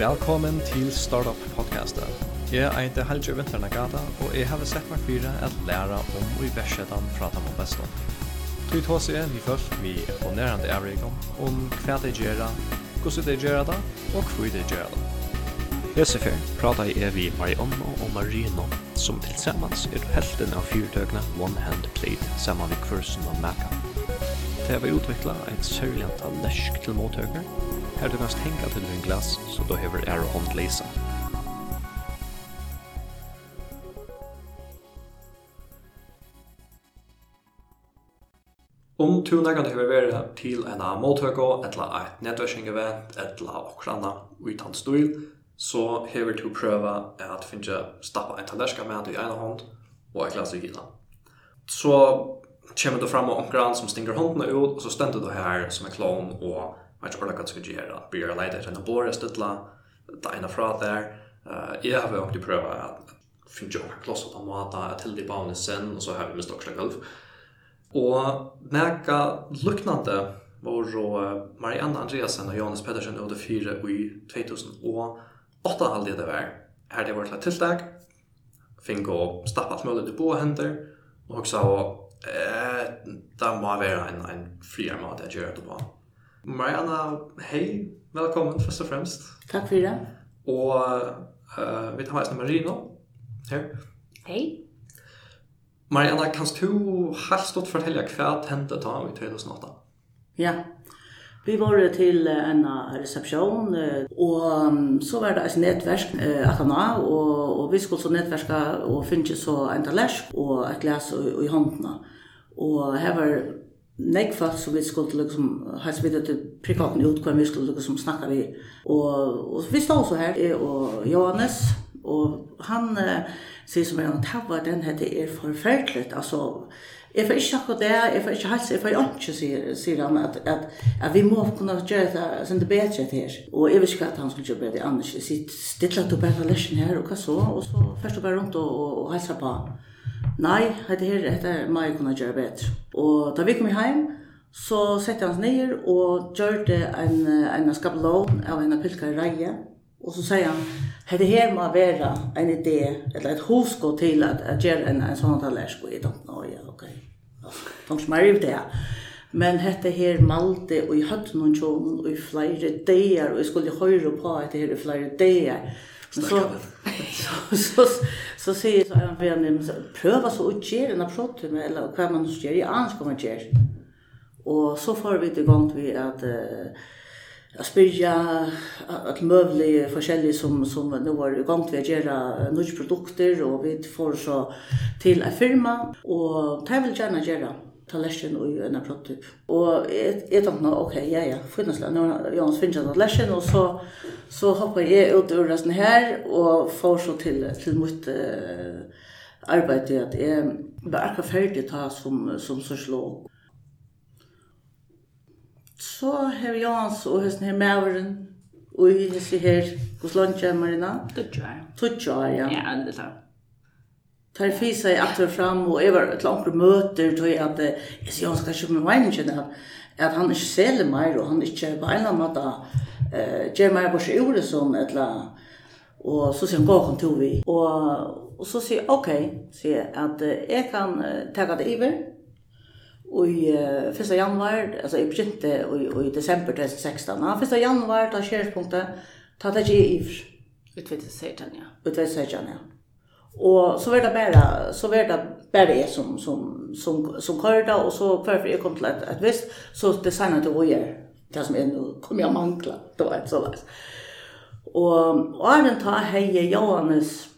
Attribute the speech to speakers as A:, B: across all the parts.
A: Velkommen til Startup Podcastet. Jeg heter Helge Vinternagata, og jeg har sett meg fire at lære om og i versetan dem og bestan. Tui tås jeg vi folk vi imponerende nærande om, hva de gjør, hvordan de gjør det, og hva de gjør det. Josefer, fyr prata jeg vi Marianne og Marino, som tilsammans er helten av fyrtøkene One Hand Plate sammen med kursen av Maka. Det har vi utviklet et sørljant av lesk til måtøkker, her du kanst henga til en glas, så du hever ære hånd leisa. Om tu nekant hever vera til en måltøkå, etla eit nettværsingevent, etla okranna utan stil, så hever du prøva at finne stappa en tallerska med i ena hånd og et glas i gina. Så kommer du fram og omkran som stinger håndene ut, og så stender du her som en klon og vet ikke hvordan jeg skal gjøre, blir jeg leide etter en båre støtla, det ene fra der, jeg har jo egentlig prøvd at finne jo på en måte, til de bavne sen, og så har vi mist også gulv. Og mega luknande var Marianne Andreasen og Jonas Pedersen og det fire i 2000, og åtta halvdige det var, her det var til tiltak, fink och stappa alt mulig til bo hender, og også, eh, det må være en, en friere måte jeg gjør det på. Mariana, hej. Välkommen först och främst.
B: Tack för det.
A: Och uh, vi tar med oss Marino. Hej.
B: Hej.
A: Mariana, kan du helt stort fortälja vad hände då i 2008?
B: Ja. Vi var till en reception och så var det ett nätverk att han har och, och vi skulle så nätverka och finne så en talersk och et glas i, i håndene. Och her var nek folk som vi skulle liksom har smittet til prikaten ut hva vi skulle liksom snakke vi og, og vi stod så her jeg og Johannes og han uh, sier som en tava den hette er forferdelig altså Jeg får ikke akkurat det, jeg får ikke helse, jeg får ikke, sier, sier han, at, at, at vi må kunne gjøre det, sånn det bedre til her. Og jeg visste ikke at han skulle gjøre det, annars jeg sier, stille at du bare løsjen her, og hva så, og så først du bare rundt og, og, og helse på han. Nei, det her dette må jeg kunne gjøre bedre. Og da vi kom hjem, så sette han ned og gjør det en, en skabelån av en pilka i reie. Og så sier han, det her må være en idé, eller et hosko til at jeg gjør en, en sånn tallersk, og jeg don't ja, ok. Don't smare i det Men hette her malte og i høtt noen tjonen og i flere dager, og jeg skulle høre på at det her i flere dager så, så, så, så sier så en venn, prøv så å gjøre en approtum, eller hva man gjør, i annars kommer gjøre. Og så får vi til gang til at jag spyrja att mövli forskjellig som som nu var i gång att göra nya produkter och vi får så till en firma och det vill gärna göra tallerken og en prototyp. Og jeg, jeg tenkte nå, ok, ja, ja, finneslig, nå har Jons finnes en tallerken, og så, så hoppet jeg ut ur resten her, og får så til, til mitt uh, arbeid, at jeg var akkurat ferdig ta som, som så slå. Så har Jans og hesten her maveren, og i hese her, hos landkjemmerne. Tutsi
C: år.
B: Tutsi år, ja.
C: Ja, det er
B: tar fisa i atter fram og jeg var et langt møter tog jeg at jeg sier han skal ikke med meg at han ikke seler mer og han ikke på en eller annen måte gjør meg bare ikke ordet sånn et eller annet og så sier han gå kom til vi og, og så sier jeg ok sier jeg at jeg kan ta det iver Og i 1. januar, altså i begynte og i desember 2016, ja, 1. januar, da skjerspunktet, ta det ikke i IVR.
C: Utvidet 16, ja.
B: Utvidet 16, ja. Och så var det bara så var det bara jeg som som som som körde och så før jeg kom til att, et visst så designet det rojer det som jeg nå kommer jag mangla då vet så där. Och och den tar heje Johannes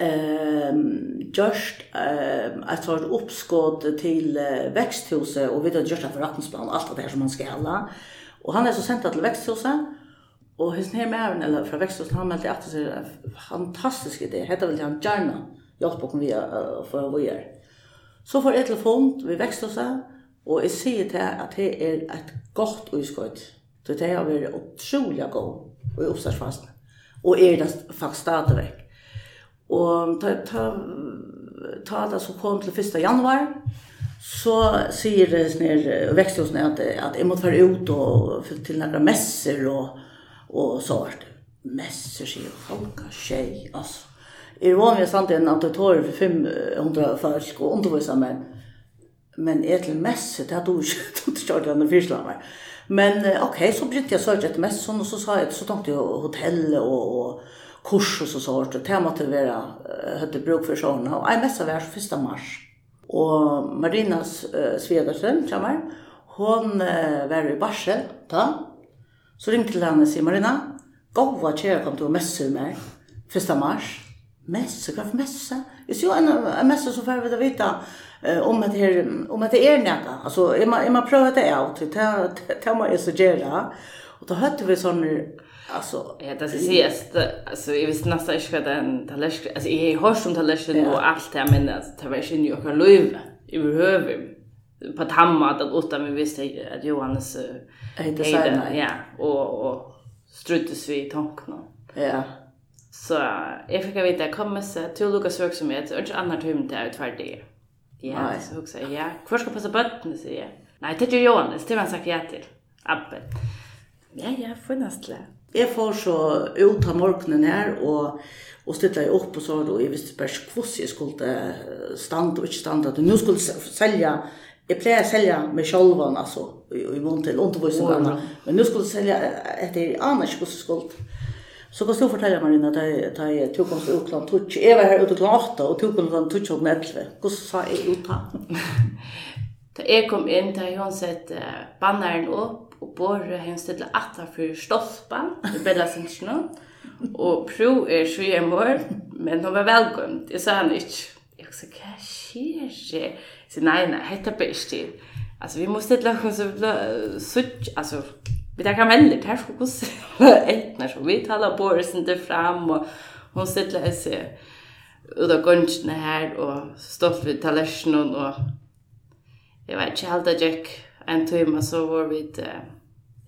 B: ehm just ehm att ta uppskott till växthuset och vi har gjort en förrättningsplan allt det här som man ska hålla. Och han är så sent till växthuset Og hans her med eller fra Vekståsen, han meldte at det er en fantastisk idé. Hette vel han gjerne hjelp oss vi å få hva gjør. Så får jeg telefon ved Vekståsen, og jeg sier til at det er et godt utskott. Så det har vært utrolig god og i oppstartsfasen. Og er det faktisk stadigvæk. Og ta, ta, ta det som kom til 1. januar, så sier det sånn her Vekståsen at, at jeg måtte være ut og til noen messer og Og så var det messer sig og halka tjej, altså. Jeg var med samt en auditorium for 500 folk og undervisa, men men er til messe, det hadde jeg ikke kjørt denne fyrslamer. Men ok, så begynte jeg å søke etter messe, og så sa jeg, så tenkte jeg hotell og, og kurs og så sånt, og det måtte være, høyde bruk for sånn, og jeg messe var 1. mars. Og Marinas uh, Svedersen kommer, hon uh, var i Barsel, da, Så ringte til henne og sier, Marina, gå hva kjære kom til å messe med meg 1. mars. Messe, hva for messe? Jeg sier jo en, en messe som får vi da vite uh, om at det, om at det er nækka. Alltså är man är man prøve det av, det man är så gärna. Och då hørte vi sån Alltså,
C: ja, det ska sägas alltså jag visste nästan inte vad den tallersk alltså jag har som om och allt det men det var ju inte jag kan löva i behöver på tamma hammat att åtta men visste att Johannes
B: hejde
C: ja och och struttes vi tankarna.
B: Ja.
C: Så jag fick veta jag kommer så till Lucas verksamhet och ett annat hymn där det. Ja, så också ja. Kvar ska passa bötten säger jag. Nej, det är Johannes, det var sagt ja till. Abbe. Ja, ja, funnast det.
B: Jag får så ut av morgonen här och og stilte upp och og så, då i visst bare kvoss jeg skulle stande og ikke stande, at nu skulle selge Jag plejer att sälja mig själv alltså i mån till undervisningen. Oh, Men nu skulle jag sälja ett i annars skulle skuld. Så kan du fortelle, Marina att jeg i tog oss ut klant tutsch. Jeg var her ute klant 8 og tok oss klart tutsch om 11. Hvordan sa jeg ut da?
C: Da jeg kom inn, da hun sett uh, banneren opp, og bare hun stedet atta for stolpen, det bedre sin snø, og pro er sju en men hun var velgømt, jeg sa han ikke. Jeg sa, hva skjer det? Så nej, nej, hetta ber ikke til. Altså, vi må stille oss så sutt, altså, vi tar kameller, här för så Ett etner, så vi talar på oss inte fram, og hun stille seg ut av gønnsene her, og stolt vid tallerkenen, og jeg vet ikke helt at jeg en time, så var vi til,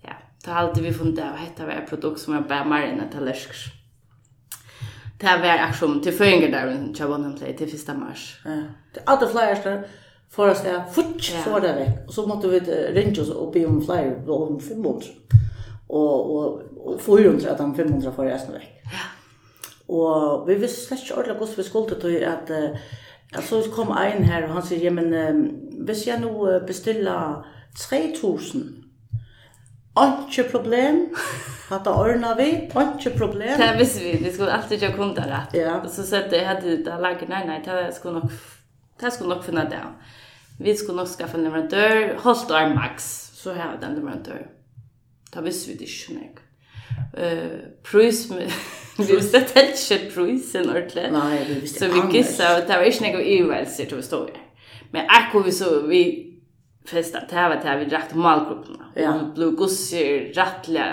C: ja, det har vi funnet av, hette var produkt som er bare mer enn tallerker. Det var akkurat til føringer der, til Bonham Play, til 1. mars.
B: Ja, det er alle flere för att säga futch så det veck och så måste vi ringa oss och be om flyer då om 500 och och och få ju att han 500 för resten veck.
C: Ja.
B: Och vi visste slett inte ordentligt hur vi skulle till att alltså så kom en här och han säger ja men hvis jag nu beställer 3000 Anke problem. Hatta ordna vi. Anke problem.
C: Det visste vi. Vi skulle alltid göra kunder rätt.
B: Ja.
C: Så så att det hade det laget. Nej, nej. Det skulle nog det skulle nog finna det vi skulle nok skaffe en leverantör, hållt år max, så har vi den leverantör. Da visste vi det ikke nek. Uh, Prøys, vi visste at det ikke prøysen ordentlig.
B: Nei, vi visste
C: Så vi gissa, og det var ikke noe uvelser til å stå her. Men akkurat vi så, vi festa, det var det vi rett om.
B: Ja.
C: och blev ble gusser rettelig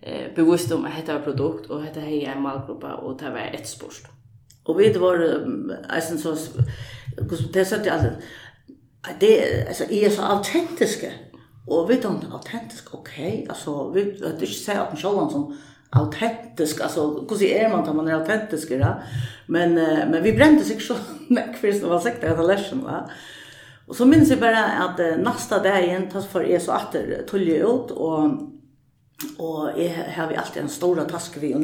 C: eh, bevisst om att dette var produkt, og dette hei en malgruppa, och det var ett sport
B: och vi var, alltså så, det sa i alle, At det, är I så autentiska. Och vi er autentisk, ok. Alltså vi det är inte at man selv som autentisk, altså, hvordan er man da man er autentisk, då? Men, men vi brände sig så mycket för det var sagt sikkert etter lesjen, va. Och så minns jag bara att uh, nasta dagen, tas för är så atter tullet ut, och och jeg har vi alltid en stor task vi, og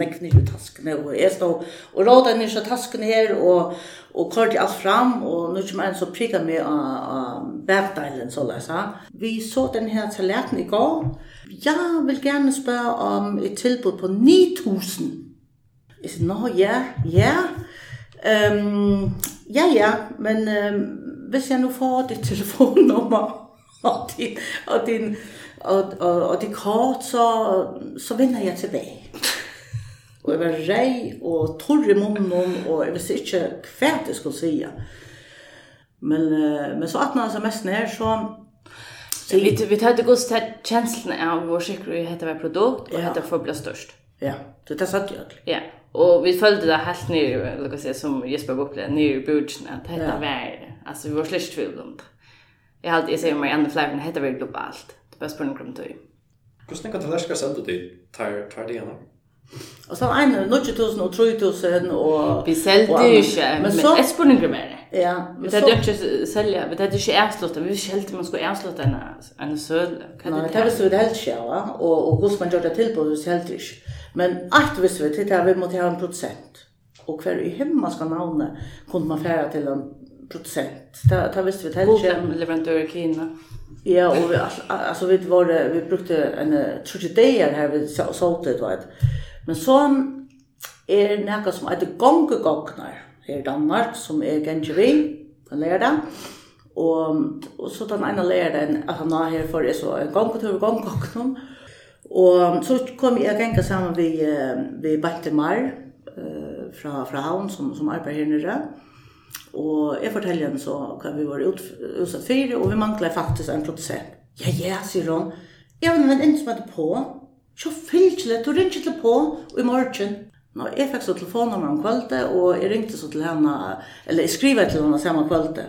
B: task med och är så och og ni så tasken här och og kort alt fram, og nu kommer en så prikker med a bagdeilen, så lad. Vi så den her tallerken i går. Jeg vil gerne spørge om et tilbud på 9.000. Jeg sagde, nå ja, ja. Ehm ja, ja, men ehm hvis jeg nu får det telefonnummer og din, og din og, og, og det kort, så, så vender jeg tilbage. Og jeg var rei og torr i munnen, og jeg visste ikke hva jeg skulle si. Men, men så at han mest ned, så
C: Så vi vi tar det så til kjenslene av vår sikker, i hette var produkt
B: och
C: hette för bli størst.
B: Ja, det er satt jag.
C: Ja. og vi følte det helt ner eller hva säger som Jesper Bokle ner i budgeten at hette
B: ja.
C: var altså vi var släkt tvivl om det. Jeg, Jag jeg sier meg enda flere, men hette var globalt. Det bästa på något sätt. Hur
A: snägt att läska sende det tar tar det igenom.
B: Og så en av 9000 og 3000 og...
C: Vi
B: selger
C: ikke,
B: men så...
C: jeg spør ikke mer.
B: Ja.
C: Vi
B: tar
C: ikke selge, vi tar ikke ærslått, vi vet ikke man skulle ærslått en søle.
B: Nei,
C: det
B: visste vi det helt ikke, ja, og hvordan man gjør det til på, det visste helt ikke. Men alt visste vi til det, vi måtte ha en prosent. Og hver i himmel skal navne, kunne man fære til en prosent. Det visste vi det helt ikke.
C: Hvordan leverandør i Kina?
B: Ja, og vi, altså, vi, var, vi brukte en 30 dager her, vi sålte, du vet. Men så er nekka som heter gongegognar her i Danmark, som er gengi vi, den det. Og, og så den ene lærda at han har her for er så en gongetur og gongegognar. Og så kom jeg genga saman vi, vi Bante Mar uh, fra, fra Havn som, som arbeid her nere. Og jeg forteller henne så hva vi var ut, utsatt for, og vi manglet faktisk en produsent. Ja, ja, sier hun. Jeg har en som heter på, Så fylgjelig, du ringer til på i morgen. Nå, jeg fikk så telefonnummer om kvölde, og jeg ringte så til henne, eller jeg skriver til henne samme kvölde.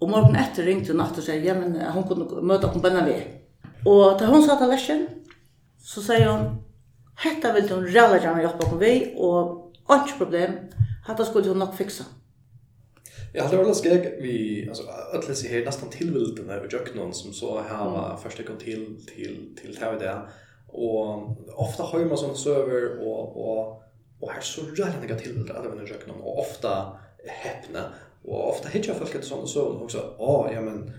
B: Og morgen etter ringte hun natt og sier, ja, men hun kunne møte opp på denne vi. Og da hun sa til lesjen, så sier hun, hetta vil hun rævla gjerne hjelpa på vi, og ikke problem, hetta skulle hun nok fiksa.
A: Jag hade väl skräck vi alltså alla sig här nästan tillvildarna och jöknon som så här var första gången till till till det där och ofta har man sånt server och och och här så jävla några till alla vänner jag kan och ofta häpna och ofta hittar folk ett sånt så också ja ja men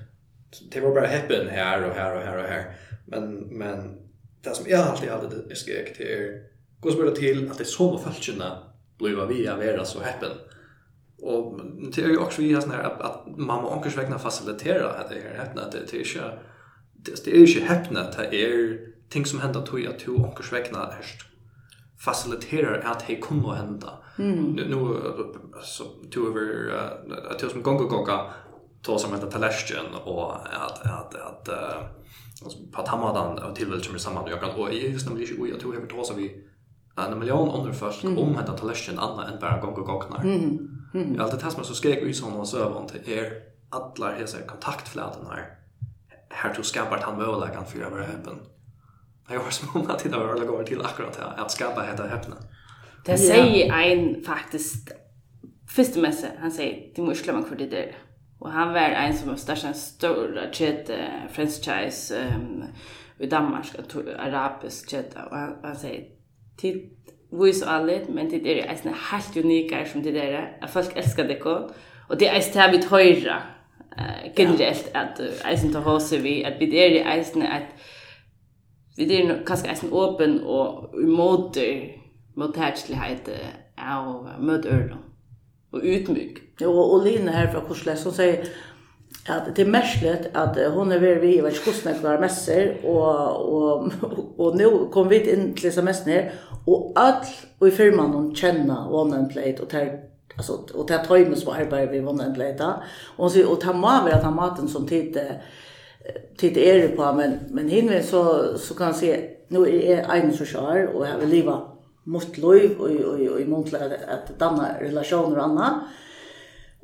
A: det var bara häppen här och här och här och här men men det som jag alltid hade skräck till er går spela till att det så många falskna bliva vi av vara så häppen och det är ju också vi har sån här att, att mamma må onkels vägna facilitera att det är häpna det, det är inte det är ju häpna att det är ting som händer tog jag to och sväckna härst faciliterar att det kunno hända. Mm. Nu så to över att jag som gonga gonga gång ta som heter Talashtian och att att att alltså på Tamadan och tillväl som är samman och jag kan och just nämligen ju jag tror jag så vi en miljon under först om heter Talashtian andra än bara gång och. Mm. Mm. Allt det här så skrek ut såna så över till er alla hesa kontaktfläten här. Här tog skapar han möjligheten för över öppen. Jag har små att det har alla till akkurat här att skapa detta häpna.
C: Det säger en faktiskt första mässa han säger det måste glömma för det där. Och han var en som var största stora chat franchise um, i Danmark arabisk chat och han, han säger till vis och men det är en helt unikar som det där at folk älskar det och det är det vi höra generellt att eisne tar hos vi att vi är eisen att vi det er kanskje eisen åpen og umåter mot hertslighet av møte ørene og utmyk.
B: Jo, og Line her fra Korsle, som sier at det er merslet at hon er ved vi i velskostneklar messer, og, og, og nå kom vi inn til disse messene her, og all og i firmaen hon kjenner One and Plate, og ter, altså, og tar tøymes som arbetar vi One and Plate, och, så, och og ta må være ta maten som tid, tid är det på men men hinner så så kan se nu är en så skär och jag vill leva mot liv och och och i mot att danna relationer och annat.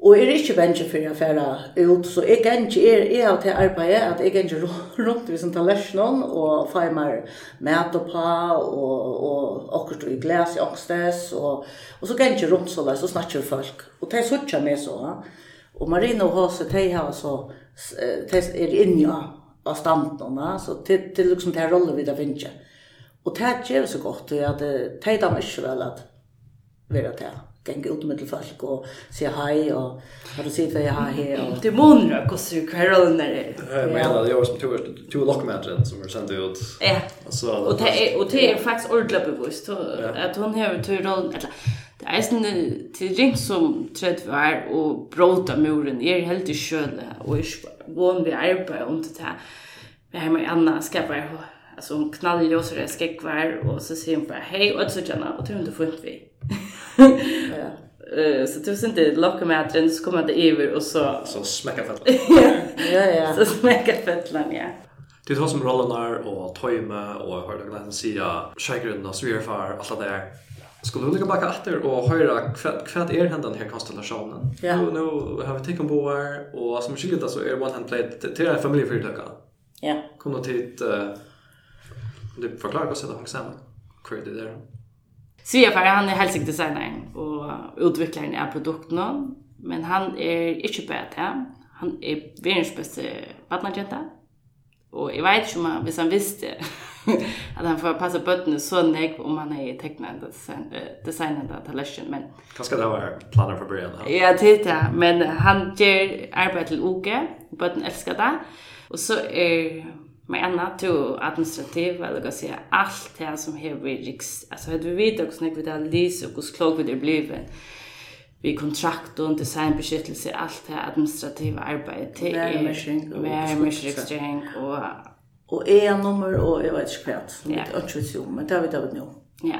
B: Og er ikke venture for å fære ut, så jeg kan ikke, er, er av til arbeidet, at jeg kan ikke rundt hvis en tallersjon, og feimer mat og pa, og, og akkurat i glas i ångstes, og, og så kan ikke rundt så der, så snakker folk. Og det er sånn med så, ja. Og Marina og Håse, de har så, de er inne av standen, så det er liksom det rolle vi da finner. Og det gjør så godt, at de damer ikke vel at være til gänga ut med folk och säga hej och har du sett vad jag har här och
C: det månar och så kväll när det
A: jag menar jag var som tog två lockmatchen som är sänd ut.
C: Ja.
A: Och så
C: och det är och det är faktiskt ordla bevisst att hon har tur roll eller Det er sånn til ring som tredje var og bråta muren. är er helt i kjøle og jeg vann vi arbeid om det her. Vi har med Anna skapar altså hon knall så det skekvar och så säger hon bara hej och så tjena och tror inte fint vi.
B: Ja.
C: Eh så tusen inte locka med att så kommer det över och så
A: så smäcka fettlan.
B: ja ja.
C: Så smäcker fettlan ja.
A: Det var som rollen och töjma och hörde glänsa sia shaker in the sphere far allt där. Skulle du lägga baka efter och höra kvad är händan här konstellationen?
B: Ja.
A: Nu, nu har vi tecken på här och som skiljer så är one hand plate till en familjeföretag.
B: Ja.
A: Kommer till uh, du förklarar vad det här samman. Hur är det där?
C: Svefar, han är hälsodesignern och utvecklaren av produkterna. Men han är inte bättre. Han är världens bästa badnagenta. Och jag vet inte om han, hvis han visste att han får passa bötterna så nek om han är tecknad där av tallerken. Men...
A: Kanske det var planer för början. Ja,
C: titta. Men han ger arbete till Oke. Bötterna älskar det. Och så är med Anna to administrativ eller vad säga allt det här som har vi riks alltså hade vi vet också när vi där läser och hur klok vi det blev vi kontrakt och designbeskyttelse allt det administrativa arbetet det
B: är mer
C: mer exchange och
B: og e-nummer og jeg vet ikke hva, som vi ikke vet om, men det har vi vet nå.
C: Ja,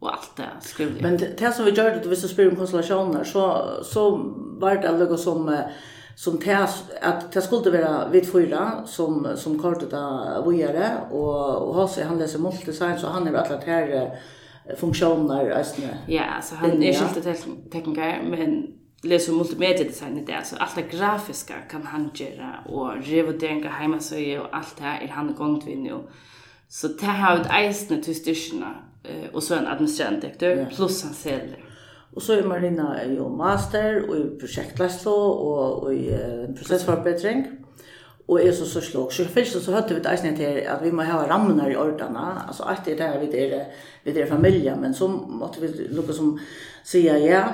C: og alt det skriver
B: Men det, det som vi gjør det, hvis du spør om konstellasjoner, så, så var det noe som, som det, at det skulle være vidt fyra, som, som kortet av vågjere, og, og Hasse, han leser multidesign, så han er alle her funksjoner,
C: Ja, så han er
B: ikke
C: helt tekniker, men läser multimedia design det alltså allt det grafiska kan han göra och revideringa är och allt det här är han igång till nu. Så det har ett eisne till styrkorna och så en administrerande direktör plus han säljer.
B: Och så är Marina ju master och i projektläslo och, och i processförbättring. Och är så så slog. Så först så hade vi det eisne till att vi måste ha rammarna i ordarna. Alltså att det är där vi är, vi är familjen men så måste vi lukka som säga ja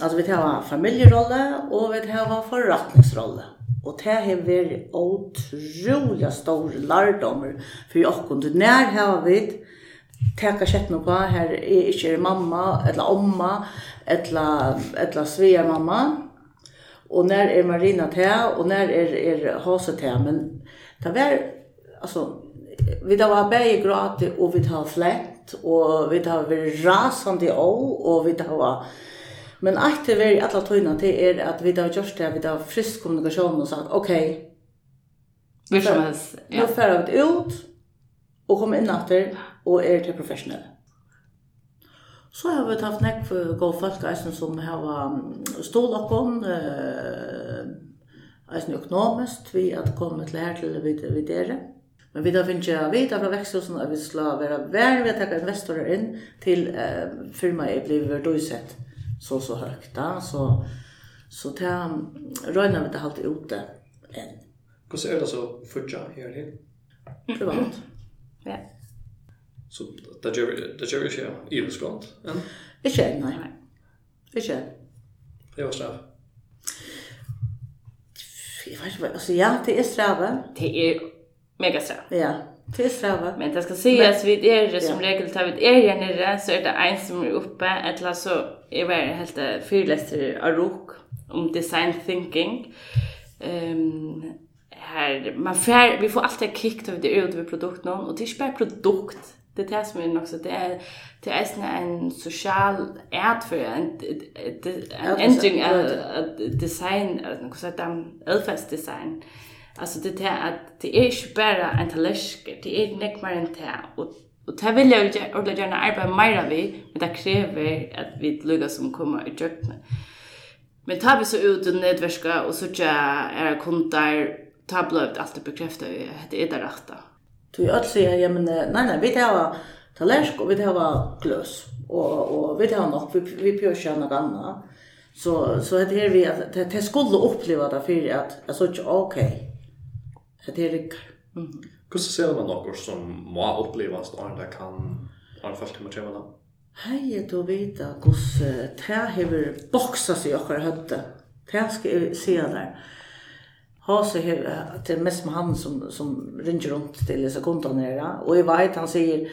B: Alltså vi tar familjerolle och vi tar förrättningsrolle. Och det har varit otroliga stora lärdomar för jag kunde när har vi teka sketna på här är inte mamma eller omma eller eller svea mamma och när är Marina te och när är är Hase te men det var alltså vi då var bäge gråt och vi tar flätt och vi tar vi rasande o och vi tar Men eitt til veri alla tøyna til er at vi da gjort det, vi da frisk kommunikasjon og sagt, ok,
C: vi som helst. Ja.
B: Nå færa vi ut og kommer inn etter og er til professionelle. Så har vi haft nekk for gå folk eisen som har stålokken, eisen økonomisk, vi har kommet til her til vi dere. Men vi da finner jeg vite fra veksthusen at vi skal være vær, ved å ta investorer inn til firmaet blir verdøysett. Mm så så högt då så så ta röna med det halt ute än.
A: Hur ser det så förja här till?
B: Privat.
C: Ja.
A: Så det gör det gör ju i det skont.
B: Ja. Det känner
C: nej.
B: Det känner.
A: Det var straff.
B: Jag vet inte, alltså ja, det är straff.
C: Det är mega straff.
B: Ja. Tillsträvat.
C: Men det ska sägas vid er som
B: som
C: regel tar vid er igen nere så är det en som är uppe eller så är det helt fyrläster av rok om design thinking. Ehm um, här man får vi får alltid kick av det ut vid produkten och det är inte bara produkt. Det är det som är också det är det är en social art för en en engine design alltså något sådant design Alltså det är att det är inte bara en tallersker, det är inte mer än det Och, och det vill jag ordentligt gärna arbeta mer vid, men det kräver att vi lyckas som kommer i djöknen. Men tar vi så ut och nedverska och så tja era kontar, ta blövet alltid bekräfta att det är det rätta.
B: Du öll säger, ja men nej nej, vi tar tallersk och vi tar glös. Och, och vi tar något, vi, vi pjörsar något annat. Så, så det är vi, det, det skulle uppleva det för att alltså sa okej, okay, at det rykker. Mm.
A: Hvordan ser man noe som må oppleves når det kan ha en følt med tjevende?
B: Hei, jeg tror vite hvordan det hever boksa seg okker høtte. Det skal jeg se der. Ha seg hever, det er mest med han som, som ringer rundt til disse kundene her. Og jeg vet, han sier,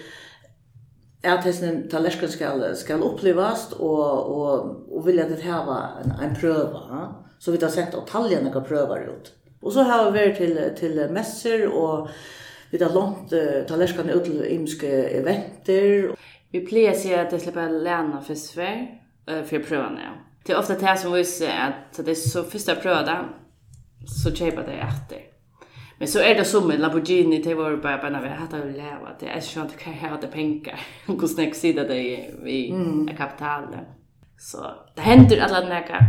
B: at hesten tallersken skal, skal opplevast og, og, og vil vilja det hava en, en prøva. Så vi har sett at taljene kan prøva ut. Og så har vi vært til, til messer, og vi har lånt uh, tallerskene ut til imenske eventer.
C: Vi pleier å si at det slipper lærne för før, uh, for prøvene, ja. Det er ofte det som viser at det er så første prøvene, så kjøper det etter. Men så är det som en Lamborghini till var bara bara vi hade att leva det är ju inte kan ha det pengar. Hur snäck sida det vi är kapital. Så det händer alla näka.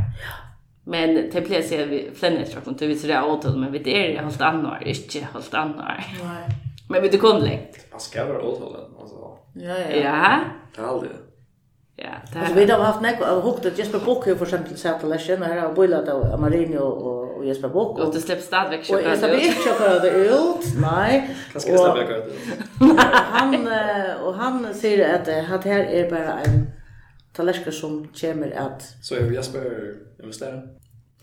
C: Men det blir så vi flänner tror jag inte vi ser det åtal men vi det är helt annor, inte helt annor. Nej. Men vi det kom läkt.
A: Vad ska vara åt alltså.
B: Ja ja.
C: Ja.
A: Tal
C: Ja, det
B: alltså, vi har haft näck och hukt att Jesper Bock för exempel satt och läschen och här har bullat av Marino och och Jesper Bock
C: och det släpps stadväck väck köpa.
B: Och jag vill köpa det ut. Nej.
A: Kan ska släppa det
B: ut. Han och han säger att det här är bara en tallerkar som kommer att...
A: Så är Jesper Jasper
C: investerar?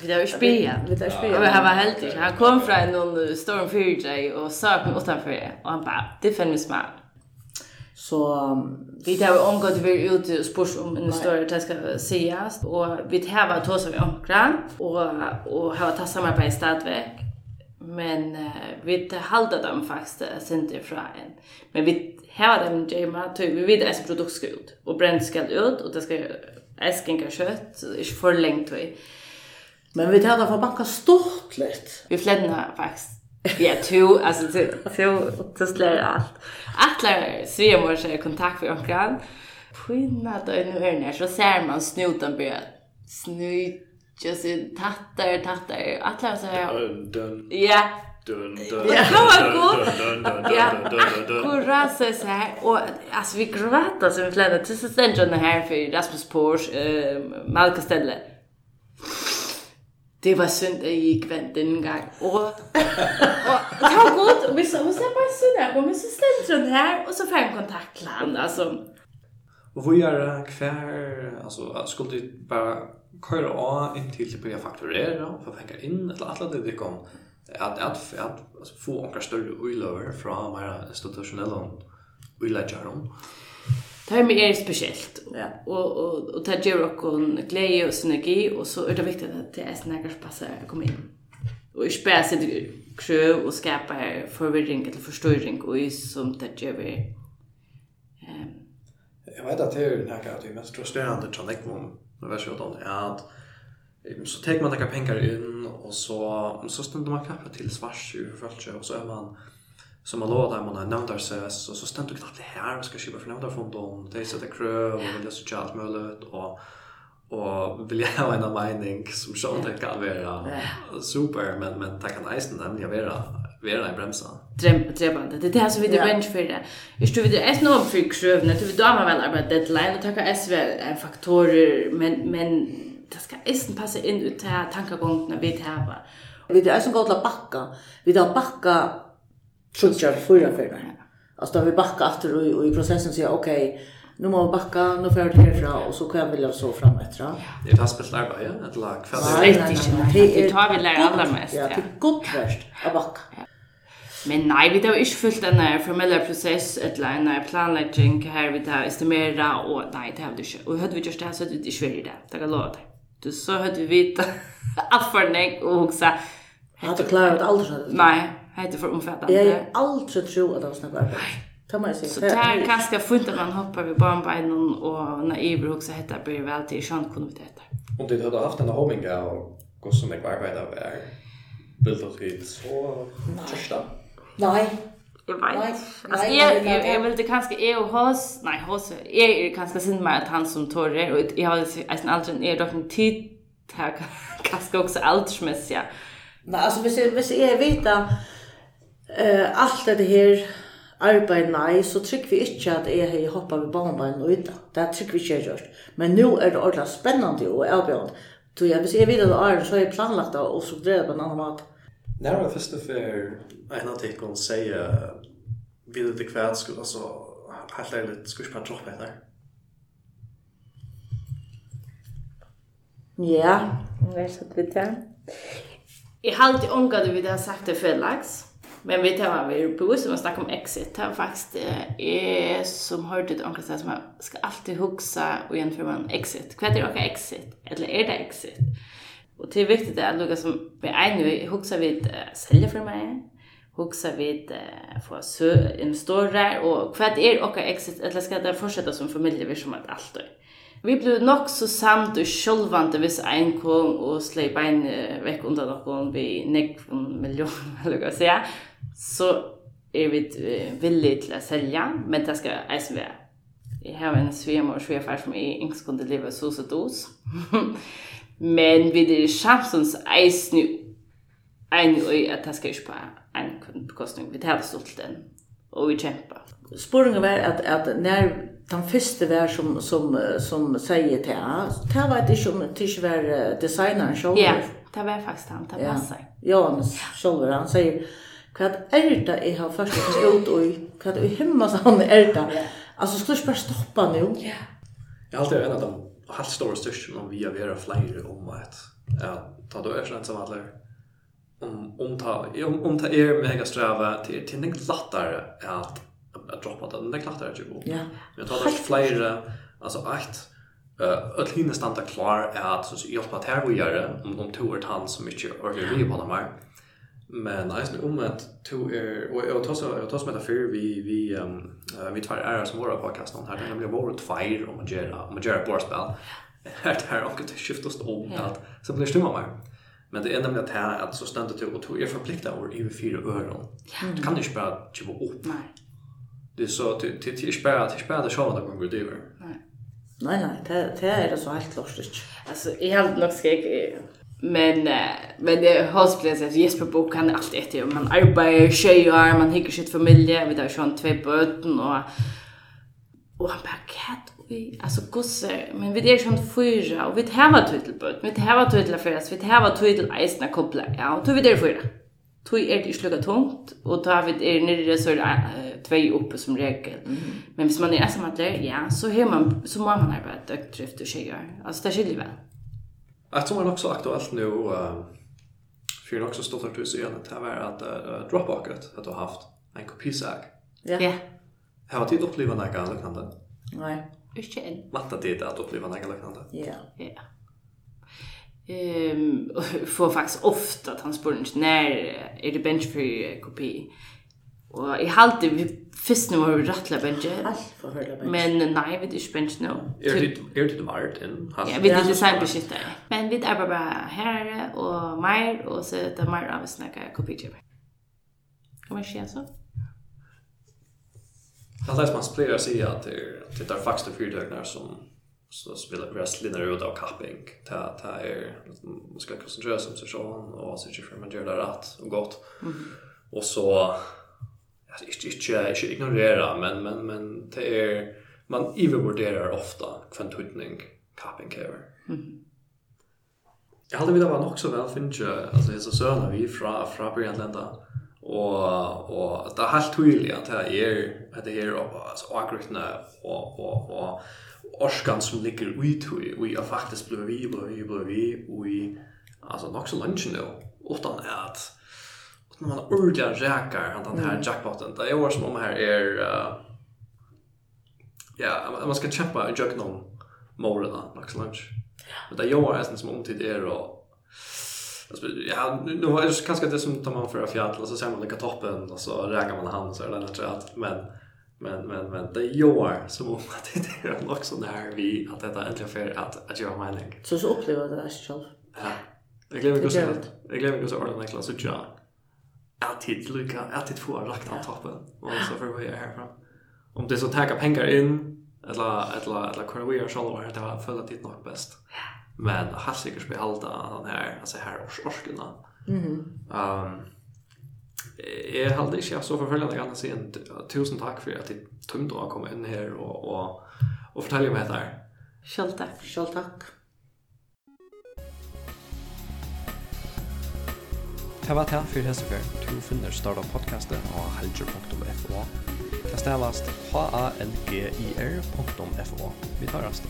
C: Vi tar spia.
B: Vi tar
C: spia.
B: Men
C: han var helt inte. Han kom från någon storm fyrtjej och sök mig utanför det. Och han bara, det finns smart.
B: Så
C: vi tar ju omgått vi ut och spurs om en större det ska sägas. Och vi tar bara tås vi omkran. Och, och har tagit samarbete stadväg men uh, vi halda dem faktiskt uh, sent ifrån en. Men vi har dem gemma typ vi vet att produkt ska ut och bränt ska ut och det ska äskinka kött är för länge tid.
B: Men vi tar det för banka stort lätt.
C: Vi flädnar faktiskt. Ja, to, alltså to, to, to slår allt. Alla svemor sig kontakt för omkran. Skynda då nu hörna så ser man snuten börja snyta just in tattar tattar alla så här ja.
A: dun dun
C: ja akkurat så så här och alltså vi gråter som vi flödar till så sen John här för Rasmus Porsche eh Malcolm Stelle det var synd at I ikke vandt denne gang. Og, og det var godt, og vi så, hun ser bare synd her, og så stendte hun her, og så får jeg en kontakt til han, altså.
A: Och vi är kvar alltså skulle det bara köra av in till börja fakturera och få pengar in eller alla det det kom att att att alltså få några större oilöver från mera institutionella oilageron.
C: Det här med er speciellt
B: ja.
C: och, och, och det ger också glädje och synergi och så är det viktigt att det är snäggare som att komma in. Och inte bara sitta kröv och skapa här förvirring eller förstöring och som det ger vi um,
A: jag vet att det är näka att det är mest frustrerande tror jag när vi kör då är att så tar man några pengar in och så så ständer man knappt till svars ju för och så är man som man lovar där man har nämnt där så så ständer du knappt det här ska köpa för nämnda från dem det är så det krö och vill så chat möjligt och och vill jag ha en mening som sånt kan vara super men men det kan nästan nämligen vara vera i bremsa.
C: Drepande. Det är det här som vi det revenge för det. Jag tror vi det är snart för krövna. Det vi då man väl arbeta deadline och tacka SV faktorer men men det ska essen passa in ut här tankegången vi tävla.
B: Vi det är så gott att backa. Vi då backa tror jag för förra. Alltså då vi backa efter och i processen säger okej nu må vi backa, nu får jag det herfra, och så kan jag vilja så fram efter.
A: Det är taspelt arbeid, eller kväll.
C: Nej, det tar vi lära allra mest.
B: Ja, det är gott värst att backa.
C: Men nei, vi har ikke fulgt en formell prosess, et eller annet planlegging her vi har estimeret, og nei, det har vi ikke. Og hadde vi gjort det, så hadde vi ikke vært i det. Det kan lov deg. Du så hadde vi vite alt for deg, og hun
B: sa... Jeg hadde klaret aldri sånn.
C: Nei, jeg hadde for omfattende.
B: Jeg har aldri tro at det var snakket arbeid.
C: Så det er ganske fint at man hoppar vid barnbeinen og naiver också heter blir väl till skönt kunde vi det
A: Om du hade haft en homing av gått som jag arbetar med bilder till så första.
B: Nei.
C: Jeg vet.
B: Nei,
C: altså, jeg, jeg, jeg vil det kanskje, jeg og hos, nei, hos, jeg er kanskje sint meg at han som tårer, og jeg har eisen aldri, jeg er dere tid, det er kanskje også aldersmessig, ja.
B: Nei, altså, hvis jeg, hvis jeg vet at uh, alt det her arbeid, nei, så trykker vi ikke at jeg har hoppet ved barnbein og ut, det trykker vi ikke jeg gjort. Men nå er det ordentlig spennende og avbjørende. Så jeg, hvis jeg vet at det er, så har jeg planlagt det og struktureret på en annen måte.
A: När var första för en av tecken säga vill det kvärt skulle alltså helt ärligt skulle jag droppa det där.
B: Ja,
C: jag vet inte det. Jag har alltid ångrat vid det sagt det förlags. Men vi tar vi är på som att snacka om exit. Det är faktiskt är som har det onkel som man ska alltid huxa och jämföra man exit. Vad är det exit? Eller är det exit? Og det er viktig att noe som vi är nu huxar vi att sälja för mig. Huxar vi att få så investorer och vad är dere exit eller skal det fortsette som familj vi som alt allt. Vi blev nok så samt og sjølvande hvis ein kom og slei bein vekk undan noen vi nekk en million, eller hva sier jeg, så er vi villige til å selge, men det skal eisen være. Jeg har en svimer og svigerfar som jeg ikke kunne leve så så dos. Men vi det är chansens eis nu en i at det skal ikke på en kundbekostning. Vi tar det stolt den, og vi kjemper.
B: Sporingen var at, at når den første var som, som, som sier til han, det var ikke om det ikke var designeren selv.
C: Ja, det var faktisk han, det
B: var
C: seg.
B: Ja, han selv, han sier, hva er det jeg har først og ut, og hva er det hjemme, så han er det. Altså, skal du ikke bare stoppe nå?
C: Ja.
A: Jeg har alltid vært en av dem helt stora styrken om vi har vera flere om at ja, ta då är sånt som alla om, om, ta, om, om ta er mega strava till till den glattare att att droppa det, den glattare typ.
B: Ja.
A: Men ta det flere, alltså ett eh att hinna stanna klar är att så hjälpa att här vi gör om de tog ett hand så mycket och vi på dem här. Men eisen om at to er, og jeg tar så, jeg tar så med det før vi, vi, um, vi tar ære som våre podcasten her, det er nemlig våre tveir om å gjøre, om å gjøre borspill. Her det her akkurat skiftet oss om at, så blir stumma mer. Men det er nemlig at her, at så stendet du, og to er forpliktet over i fire øren. Du kan ikke bare kjøpe
C: opp.
A: Det er så, det er ikke bare, det er ikke bare det sjående man går driver. Nei.
B: Nei, nei, det, det er det så helt klart ikke.
C: Altså, jeg har nok skrevet, Men men det hålls plats att Jesper bok kan allt ett och man arbetar tjejer, man hickar sitt familje, vi där sån två böten och och han bara kat vi alltså gosse men vi är sån fyra och vi har tutelböt, vi har tutelfärs, vi har tutel isna koppla. Ja, och då vi där fyra. Tui er det ikke lukket tungt, og da vi er nere så er det tvei oppe som regel. Men hvis man er ensamhetler, ja, så, man, så må man arbeide døgndrift og tjejer. Altså, det skiljer vel.
A: Ett som är också aktuellt nu uh, för en också stort hus igen det här att uh, Dropbucket att du har haft en kopisäg.
B: Ja.
C: Ja.
A: Har du tid upplevt något liknande?
B: Nej,
C: Ikke än.
A: Matta det att uppleva något liknande.
B: Ja.
C: Ja. Ehm får faktiskt ofta att han spurnar när är det bench för kopi. Og jeg halte vi først nu var vi rattla bensje.
B: Alt for høyla bensje.
C: Men nei, vi er ikke bensje nå.
A: Er det ikke vart enn?
C: Ja, vi
B: er
C: ikke
B: sånn
C: beskyttet. Men vi er bare herre og mer, og så er det mer av å snakke kopikjøper. Kan man skje så?
A: Allt det som man spelar sig att det är där faktiskt fyrdögnar som så spelar vi slinner ut av capping Ta ta är man ska koncentrera sig på sig själv och så tycker man gör det rätt och gott. Och så alltså inte inte inte ignorera men men men det är man övervärderar ofta kvantutning capping care. Mm. Jag hade vidare var också väl finge alltså det är så såna vi från från Brianlanda och och det är helt tydligt att det är att det är alltså aggressiva och och och orskan som ligger ut i vi har faktiskt blivit vi blivit vi vi alltså nog så lunch nu utan att när man ordentligt räkar att den här jackpoten. Det är år som om här är uh, ja, man ska kämpa i jök någon morgonen, max lunch. Men det gör jag är som om tid är och Alltså ja, nu har det kanske det som tar man för fjäll och så ser man lika toppen och så räkar man hand så är det naturligt men men men men det gör som om att det är också där vi att detta äntligen för att att göra mening.
B: Så så upplever det där själv.
A: Ja. Jag glömmer också. Jag glömmer också ordentligt klass så jag alltid lycka, alltid få rakt av toppen. Och så får vi härifrån. Om det så täcka pengar in, eller eller eller kan vi göra själva här det var fulla dit nog bäst. Men har säkert behålla den här alltså här års då
B: Mhm.
A: Ehm är hade jag så förföljande gärna se en tusen tack för att det tömde att komma in här och och och fortälja mig det här.
C: Själv tack.
B: Selv tack.
A: Det var det for hese før. Du finner starta podcastet av helger.fo. Det stavast h-a-l-g-i-r.fo. Vi tar rast.